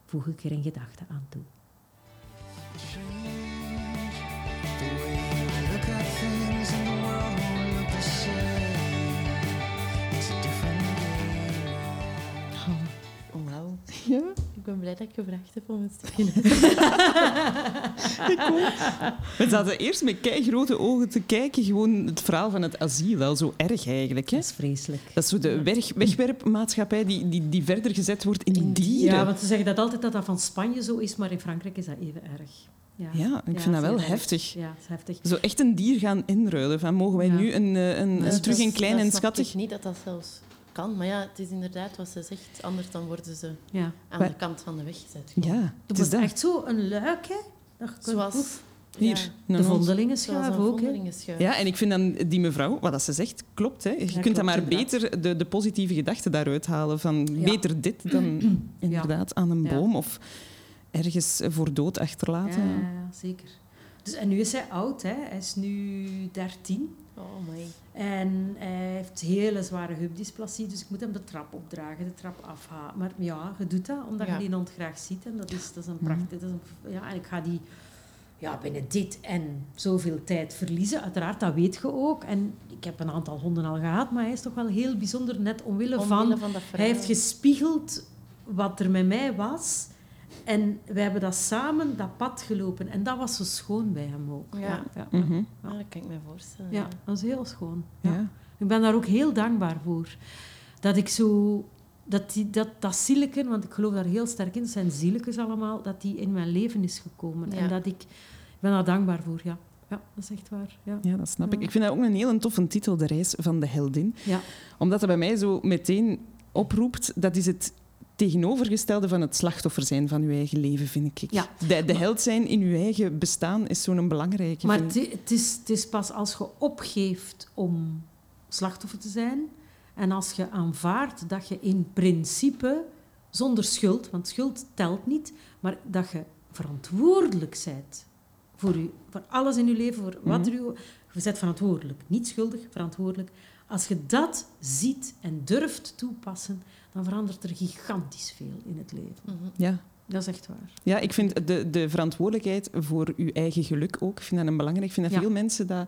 voeg ik er in gedachten aan toe. Ik ben blij dat ik gevraagd heb om het te beginnen. We zaten eerst met grote ogen te kijken, gewoon het verhaal van het asiel, wel zo erg eigenlijk. Hè? Dat is vreselijk. Dat is zo de weg, wegwerpmaatschappij die, die, die verder gezet wordt in, In dieren. Ja, want ze zeggen dat altijd dat dat van Spanje zo is, maar in Frankrijk is dat even erg. Ja, Ja, ik vind dat wel heftig. Ja, is heftig. Zo echt een dier gaan inruilen. Van, mogen wij Ja. nu een, eh, een, een terug is- klein dat en snap schattig? ik niet dat dat zelfs kan. Maar ja, het is inderdaad wat ze zegt. Anders dan worden ze Ja. aan Maar- de kant van de weg gezet. Ja, het is dat. echt zo een luik, hè? Zoals... Hier, Ja, een de hond. vondelingen zoals schuif een ook, hè? vondelingenschuif. Ja, en ik vind dan die mevrouw, wat dat ze zegt, klopt. Hè. Je Ja, kunt klopt, dan maar inderdaad. beter de, de positieve gedachten daaruit halen. Van Ja. beter dit dan inderdaad aan een Ja. boom of ergens voor dood achterlaten. ja, ja, zeker. Dus, en nu is hij oud, hè? Hij is nu 13. Oh, my. En hij heeft hele zware heupdysplasie, dus ik moet hem de trap opdragen, de trap afhalen. Maar ja, je doet dat omdat Ja. je die hond graag ziet. En dat is, dat is een Mhm. prachtig... Dat is een, ja, en ik ga die ja, binnen dit en zoveel tijd verliezen. Uiteraard, dat weet je ook. En ik heb een aantal honden al gehad, maar hij is toch wel heel bijzonder, net omwille, Omwille van... Hij heeft gespiegeld wat er met mij was. En wij hebben dat samen, dat pad gelopen. En dat was zo schoon bij hem ook. Ja. ja. Ah, dat kan ik me voorstellen. Ja, dat is heel schoon. Ja. Ja. Ik ben daar ook heel dankbaar voor. Dat ik zo... Dat, die, dat, dat zieleken, want ik geloof daar heel sterk in, het zijn zielekes allemaal, dat die in mijn leven is gekomen. Ja. En dat ik... Ik ben daar dankbaar voor, ja. Ja, dat is echt waar. Ja. Ja, dat snap ik. Ja. Ik vind dat ook een heel toffe titel, De Reis van de Heldin. Ja. Omdat het bij mij zo meteen oproept, dat is het tegenovergestelde van het slachtoffer zijn van uw eigen leven, vind ik. Ja. De, de held zijn in uw eigen bestaan is zo'n belangrijke. Maar het, is, is pas als je opgeeft om slachtoffer te zijn en als je aanvaardt dat je in principe zonder schuld, want schuld telt niet, maar dat je verantwoordelijk bent voor, u, voor alles in je leven, voor wat er u... Je bent verantwoordelijk, niet schuldig, verantwoordelijk. Als je dat ziet en durft toepassen, dan verandert er gigantisch veel in het leven. Mhm. Ja. Dat is echt waar. Ja, ik vind de, de verantwoordelijkheid voor uw eigen geluk ook, ik vind dat een belangrijk. Ik vind dat Ja. veel mensen dat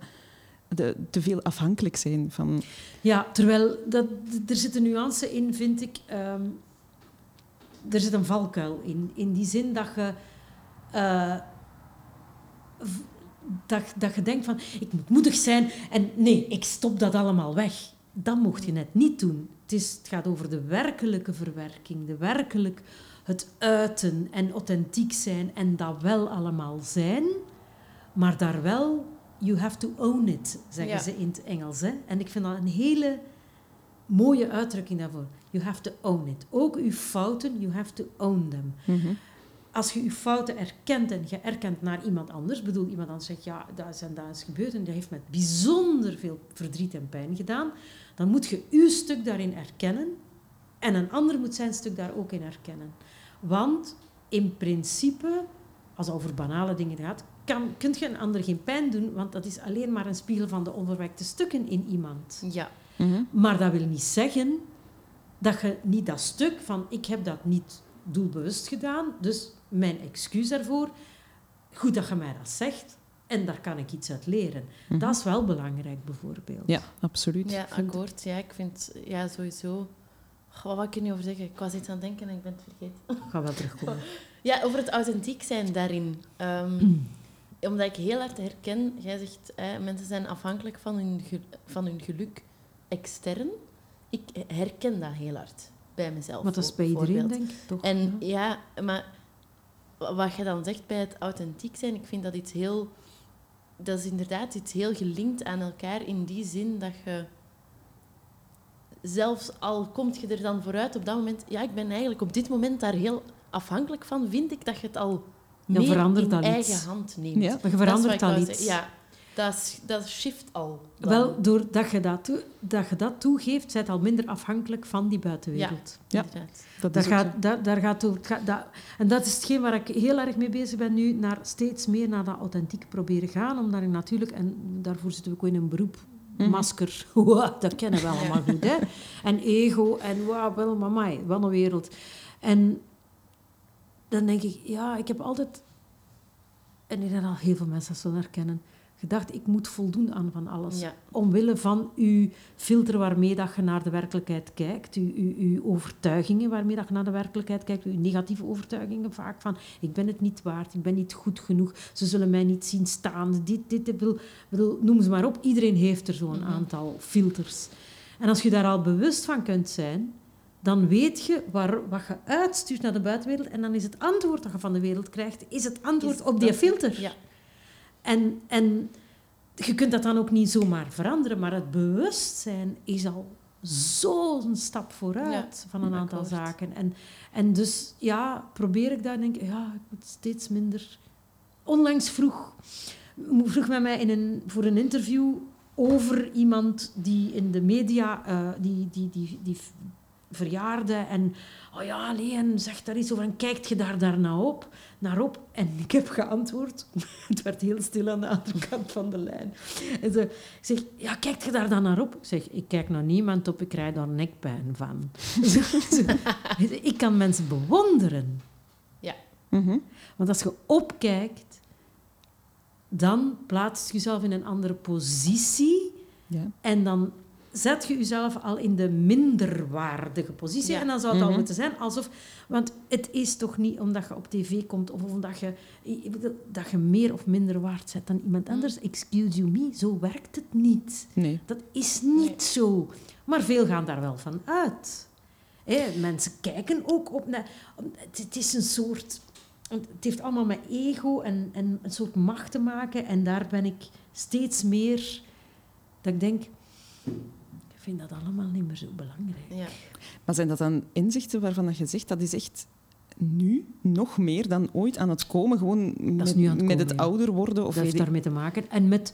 de, te veel afhankelijk zijn van... Ja, terwijl dat, er zit een nuance in, vind ik. ehm, er zit een valkuil in. In die zin dat je. eh, dat, dat je denkt van, ik moet moedig zijn en nee, ik stop dat allemaal weg. Dat mocht je net niet doen. Het, is, het gaat over de werkelijke verwerking, de werkelijk het uiten en authentiek zijn en dat wel allemaal zijn, maar daar wel, you have to own it, zeggen Ja. ze in het Engels. Hè? En ik vind dat een hele mooie uitdrukking daarvoor. You have to own it. Ook uw fouten, you have to own them. Mhm. Als je uw fouten erkent en je erkent naar iemand anders, bedoel iemand anders zegt, ja, dat is en dat is gebeurd en dat heeft met bijzonder veel verdriet en pijn gedaan, dan moet je uw stuk daarin erkennen en een ander moet zijn stuk daar ook in erkennen. Want in principe, als het over banale dingen gaat, kan, kun je een ander geen pijn doen, want dat is alleen maar een spiegel van de onverwerkte stukken in iemand. Ja. Mhm. Maar dat wil niet zeggen dat je niet dat stuk van ik heb dat niet doelbewust gedaan, dus mijn excuus daarvoor. Goed dat je mij dat zegt en daar kan ik iets uit leren. Mhm. Dat is wel belangrijk, bijvoorbeeld. Ja, absoluut. Ja, akkoord. Ja, ik vind ja, sowieso. Goh, wat wou ik er nu over zeggen? Ik was iets aan het denken en ik ben het vergeten. Ik ga wel terugkomen. Ja, over het authentiek zijn daarin. Ehm, Mm. omdat ik heel hard herken, jij zegt, hè, mensen zijn afhankelijk van hun, van hun geluk extern. Ik herken dat heel hard bij mezelf. Maar dat is bij iedereen, denk ik, toch? En ja, maar wat je dan zegt bij het authentiek zijn, ik vind dat iets heel... Dat is inderdaad iets heel gelinkt aan elkaar in die zin dat je... Zelfs al komt je er dan vooruit op dat moment... Ja, ik ben eigenlijk op dit moment daar heel afhankelijk van. Vind ik dat je het al Dan meer verandert in dat iets. eigen hand neemt. Ja. Maar je Dat verandert ik al iets. Ja, dat, is, dat shift al. dan. Wel, doordat je dat, toe- dat je dat toegeeft, zijt al minder afhankelijk van die buitenwereld. Ja. Inderdaad. Dat zo. gaat, dat, daar gaat dat, en dat is hetgeen waar ik heel erg mee bezig ben nu, naar steeds meer naar dat authentiek proberen gaan. Omdat ik natuurlijk, en daarvoor zitten we ook in een beroep, Mhm. masker, wow, dat kennen we allemaal goed. Hè? En ego, en wauw, wel, mamai, wat een wereld. En dan denk ik, ja, ik heb altijd, en ik denk dat al heel veel mensen dat zullen herkennen, gedacht, ik moet voldoen aan van alles Ja. omwille van uw filter waarmee dat je naar de werkelijkheid kijkt, uw, uw, uw overtuigingen waarmee dat je naar de werkelijkheid kijkt, uw negatieve overtuigingen vaak van ik ben het niet waard, ik ben niet goed genoeg, ze zullen mij niet zien staan, dit, dit, bedoel, bedoel, noem ze maar op. Iedereen heeft er zo'n Mhm. aantal filters. En als je daar al bewust van kunt zijn, dan weet je waar, wat je uitstuurt naar de buitenwereld en dan is het antwoord dat je van de wereld krijgt, is het antwoord Is op die filter. Ja. En, en je kunt dat dan ook niet zomaar veranderen, maar het bewustzijn is al zo'n stap vooruit Ja, van een aantal akkoord. zaken. En, en dus ja, probeer ik daar denk ik, ja, ik moet steeds minder. Onlangs vroeg, vroeg men mij in een, voor een interview over iemand die in de media, eh, die, die, die, die verjaarde en oh ja, nee, en zeg daar iets over en kijkt je daar daarna op, naar op? En ik heb geantwoord, het werd heel stil aan de andere kant van de lijn. En ze, ik zeg, ja, kijkt je daar dan naar op? Ik zeg, ik kijk naar niemand op, ik krijg daar nekpijn van. Ik kan mensen bewonderen. Mhm. Want als je opkijkt, dan plaatst je jezelf in een andere positie Ja. en dan zet je jezelf al in de minderwaardige positie. Ja. En dan zou het al Mhm. moeten zijn alsof... Want het is toch niet omdat je op tv komt of omdat je, dat je meer of minder waard bent dan iemand Mhm. anders. Excuse you me, zo werkt het niet. Nee. Dat is niet Nee. zo. Maar veel gaan daar wel van uit. Hè, mensen kijken ook op... naar- Het, het is een soort... Het heeft allemaal met ego en, en een soort macht te maken. En daar ben ik steeds meer... Dat ik denk... Ik vind dat allemaal niet meer zo belangrijk. Ja. Maar zijn dat dan inzichten waarvan dat je zegt dat is echt nu nog meer dan ooit aan het komen? Gewoon met, nu aan het met komen, het ja. ouder worden? Of dat heeft daarmee te maken. En met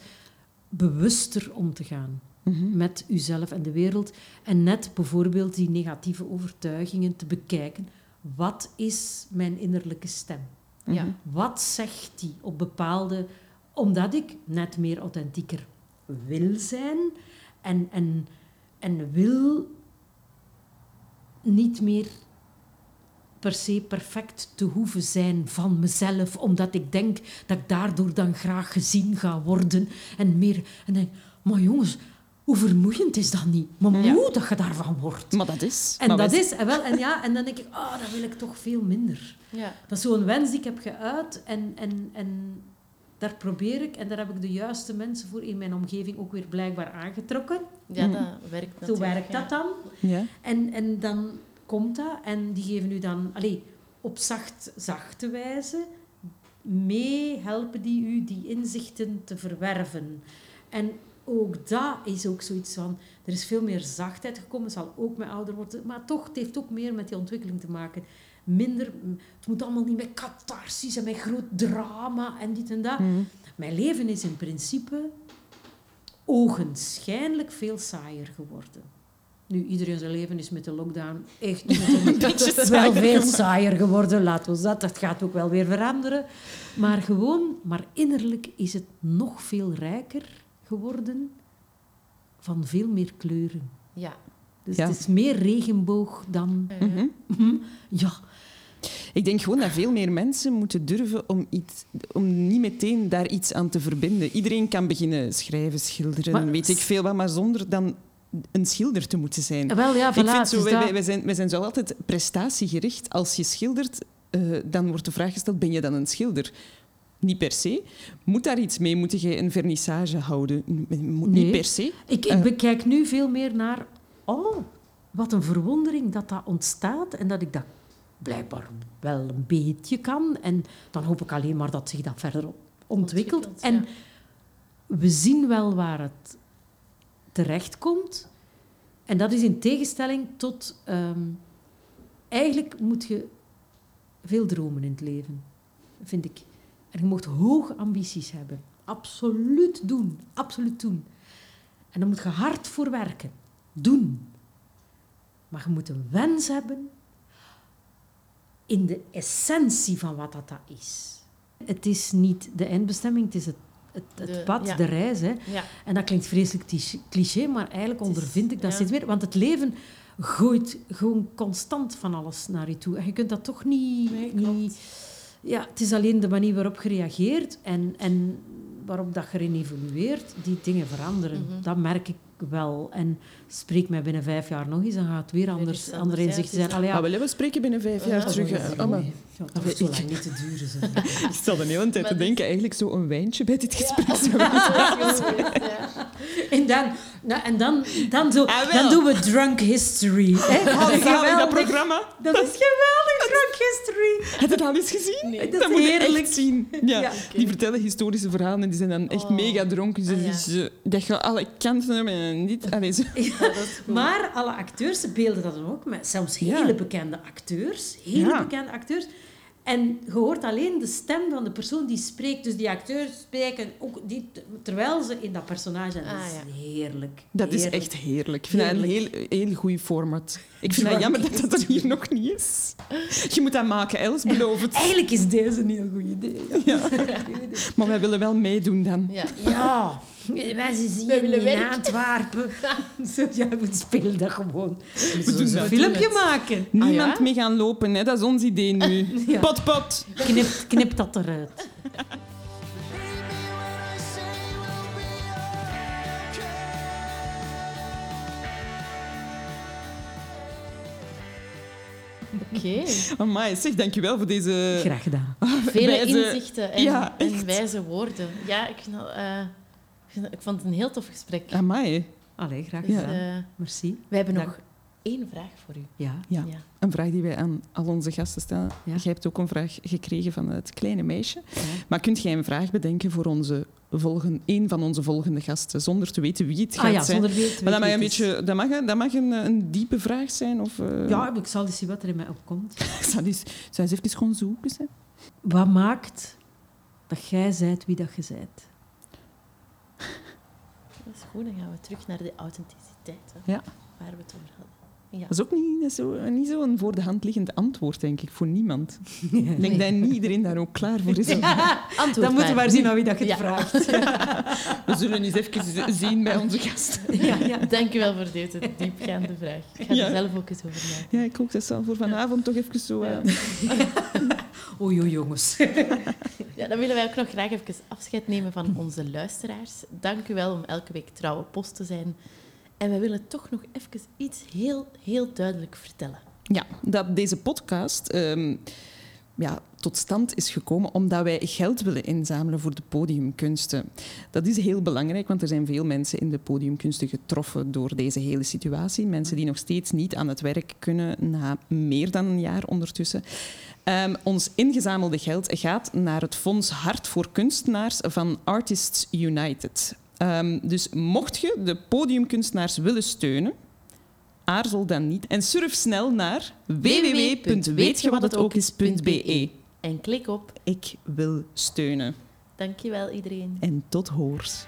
bewuster om te gaan. Mhm. met uzelf en de wereld. En net bijvoorbeeld die negatieve overtuigingen te bekijken. Wat is mijn innerlijke stem? Ja. Mhm. Wat zegt die op bepaalde... Omdat ik net meer authentieker wil zijn en, en, en wil niet meer per se perfect te hoeven zijn van mezelf, omdat ik denk dat ik daardoor dan graag gezien ga worden en meer... En denk, maar jongens, hoe vermoeiend is dat niet? Maar Ja. moe dat je daarvan wordt. Maar dat is. En dat is, en, wel, en, ja, en dan denk ik, ah, dat wil ik toch veel minder. Ja. Dat is zo'n wens die ik heb geuit en, en, en daar probeer ik, en daar heb ik de juiste mensen voor in mijn omgeving ook weer blijkbaar aangetrokken. Ja, dat werkt Zo natuurlijk. werkt dat dan. Ja. En, en dan komt dat en die geven u dan allee, op zacht, zachte wijze mee, helpen die u die inzichten te verwerven. En ook dat is ook zoiets van, er is veel meer zachtheid gekomen, zal ook met ouder worden, maar toch, het heeft ook meer met die ontwikkeling te maken. Minder, het moet allemaal niet met catharsis en met groot drama en dit en dat. Mhm. Mijn leven is in principe ogenschijnlijk veel saaier geworden. Nu, iedereen zijn leven is met de lockdown echt beetje wel veel saaier geworden. Laten we dat. Dat gaat ook wel weer veranderen. Maar gewoon, maar innerlijk is het nog veel rijker geworden van veel meer kleuren. Ja. Dus Ja. het is meer regenboog dan... Mhm. Hm, Ja, Ik denk gewoon dat veel meer mensen moeten durven om, iets, om niet meteen daar iets aan te verbinden. Iedereen kan beginnen schrijven, schilderen, Maar- weet ik veel wat, maar zonder dan een schilder te moeten zijn. wel ja, ik vind zo, dus wij, dat- zijn, wij zijn zo altijd prestatiegericht. Als je schildert, eh, dan wordt de vraag gesteld, ben je dan een schilder? Niet per se. Moet daar iets mee? Moet je een vernissage houden? Moet Nee. Niet per se. Ik, ik Eh. Ontwikkelt, en ja. we zien wel waar het terechtkomt. En dat is in tegenstelling tot... ehm, eigenlijk moet je veel dromen in het leven, vind ik. En je moet hoge ambities hebben. Absoluut doen. Absoluut doen. En daar moet je hard voor werken. Doen. Maar je moet een wens hebben in de essentie van wat dat, dat is. Het is niet de eindbestemming, het is het, het, het De- pad, ja. de reis. Hè. Ja. En dat klinkt vreselijk cliché- maar eigenlijk is- ondervind ik dat ja. steeds meer. Want het leven gooit gewoon constant van alles naar je toe. En je kunt dat toch niet... Nee, niet ja, het is alleen de manier waarop je reageert en, en waarop dat je erin evolueert, die dingen veranderen. Mhm. Dat merk ik wel. En spreek mij binnen vijf jaar nog eens, dan gaat het weer anders, andere ja, inzichten zijn. is- Allee, Ah, wel, we spreken binnen vijf jaar Ja, terug. dat is Ah, maar. Ja, toch Allee, zo lang niet te duren. Ik stel de hele tijd Maar te dus- denken, eigenlijk zo een wijntje bij dit gesprek. En dan, nou, en dan, dan, zo, Ah, dan doen we drunk history. Hè? Oh, Dat is zalig, dat geweldig. programma. Dat is geweldig, drunk history. Heb je dat al eens gezien? Nee. Dat dat is moet je heerlijk. echt zien. Ja. Ja. Die vertellen historische verhalen en die zijn dan echt Oh. mega dronken. Ze, Ah, ja. dat je alle kanten en niet... Allee, zo. Ja. Maar alle acteurs beelden dat dan ook met zelfs Ja. hele bekende acteurs. Hele Ja. bekende acteurs. En je hoort alleen de stem van de persoon die spreekt. Dus die acteurs spreken ook die, terwijl ze in dat personage zijn. Dat Ah, is heerlijk. Dat is echt heerlijk. Ik vind dat een heel, heel goed format. Ik vind het jammer dat dat er hier nog niet is. Je moet dat maken, Els, beloof het. Eigenlijk is deze een heel goed idee. Ja. Maar wij willen wel meedoen dan. Ja. Ja, wij zien in werk. Antwerpen. Zo, ja, we spelen dat gewoon. We doen dat. een filmpje maken. Niemand ja? mee gaan lopen, hè? dat is ons idee nu. Ja. Pot, pot. Knip, knip dat eruit. Oké. Amai, zeg, dankjewel voor deze... Graag gedaan. Vele wijze- inzichten en, Ja, en echt. wijze woorden. Ja, ik, vind dat, eh, ik vond het een heel tof gesprek. Amai. Allee, graag Dus, eh, Merci. wij hebben Dank. nog één vraag voor u. Ja. Ja, Ja. een vraag die wij aan al onze gasten stellen. Ja. Jij hebt ook een vraag gekregen van het kleine meisje. Ja. Maar kunt jij een vraag bedenken voor onze volgen, een van onze volgende gasten, zonder te weten wie het gaat Ah ja, zijn? zonder Maar dat mag, een, beetje, dat mag, dat mag een, een diepe vraag zijn. Of, eh, Ja, ik zal eens zien wat er in mij opkomt. Ik zal eens, zal eens even gewoon zoeken. Hè. Wat maakt dat jij zijt wie dat je zijt? Goed, dan gaan we terug naar de authenticiteit. Hè, Ja. Waar we het over hadden. Ja. Dat is ook niet, dat is zo, niet zo'n voor de hand liggend antwoord, denk ik, voor niemand. Ik denk dat niet iedereen daar ook klaar voor is. Antwoord Dan moeten we maar zien aan wie dat je het Ja. vraagt. We zullen eens even zien bij onze gasten. Ja, ja. Dank u wel voor deze diepgaande vraag. Ik ga Ja. er zelf ook eens over nadenken. Ja, ik ook. Dat zal voor vanavond toch even zo... eh, Oei, oei, jongens. Ja, dan willen wij ook nog graag even afscheid nemen van onze luisteraars. Dank u wel om elke week trouwe post te zijn. En wij willen toch nog even iets heel, heel duidelijk vertellen. Ja, dat deze podcast... ehm, ja, tot stand is gekomen omdat wij geld willen inzamelen voor de podiumkunsten. Dat is heel belangrijk, want er zijn veel mensen in de podiumkunsten getroffen door deze hele situatie. Mensen die nog steeds niet aan het werk kunnen na meer dan een jaar ondertussen. Um, ons ingezamelde geld gaat naar het Fonds Hart voor Kunstenaars van Artists United. Um, dus mocht je de podiumkunstenaars willen steunen, aarzel dan niet en surf snel naar www.weetjewathetokis.be. En klik op Ik wil steunen. Dankjewel iedereen. En tot hoors.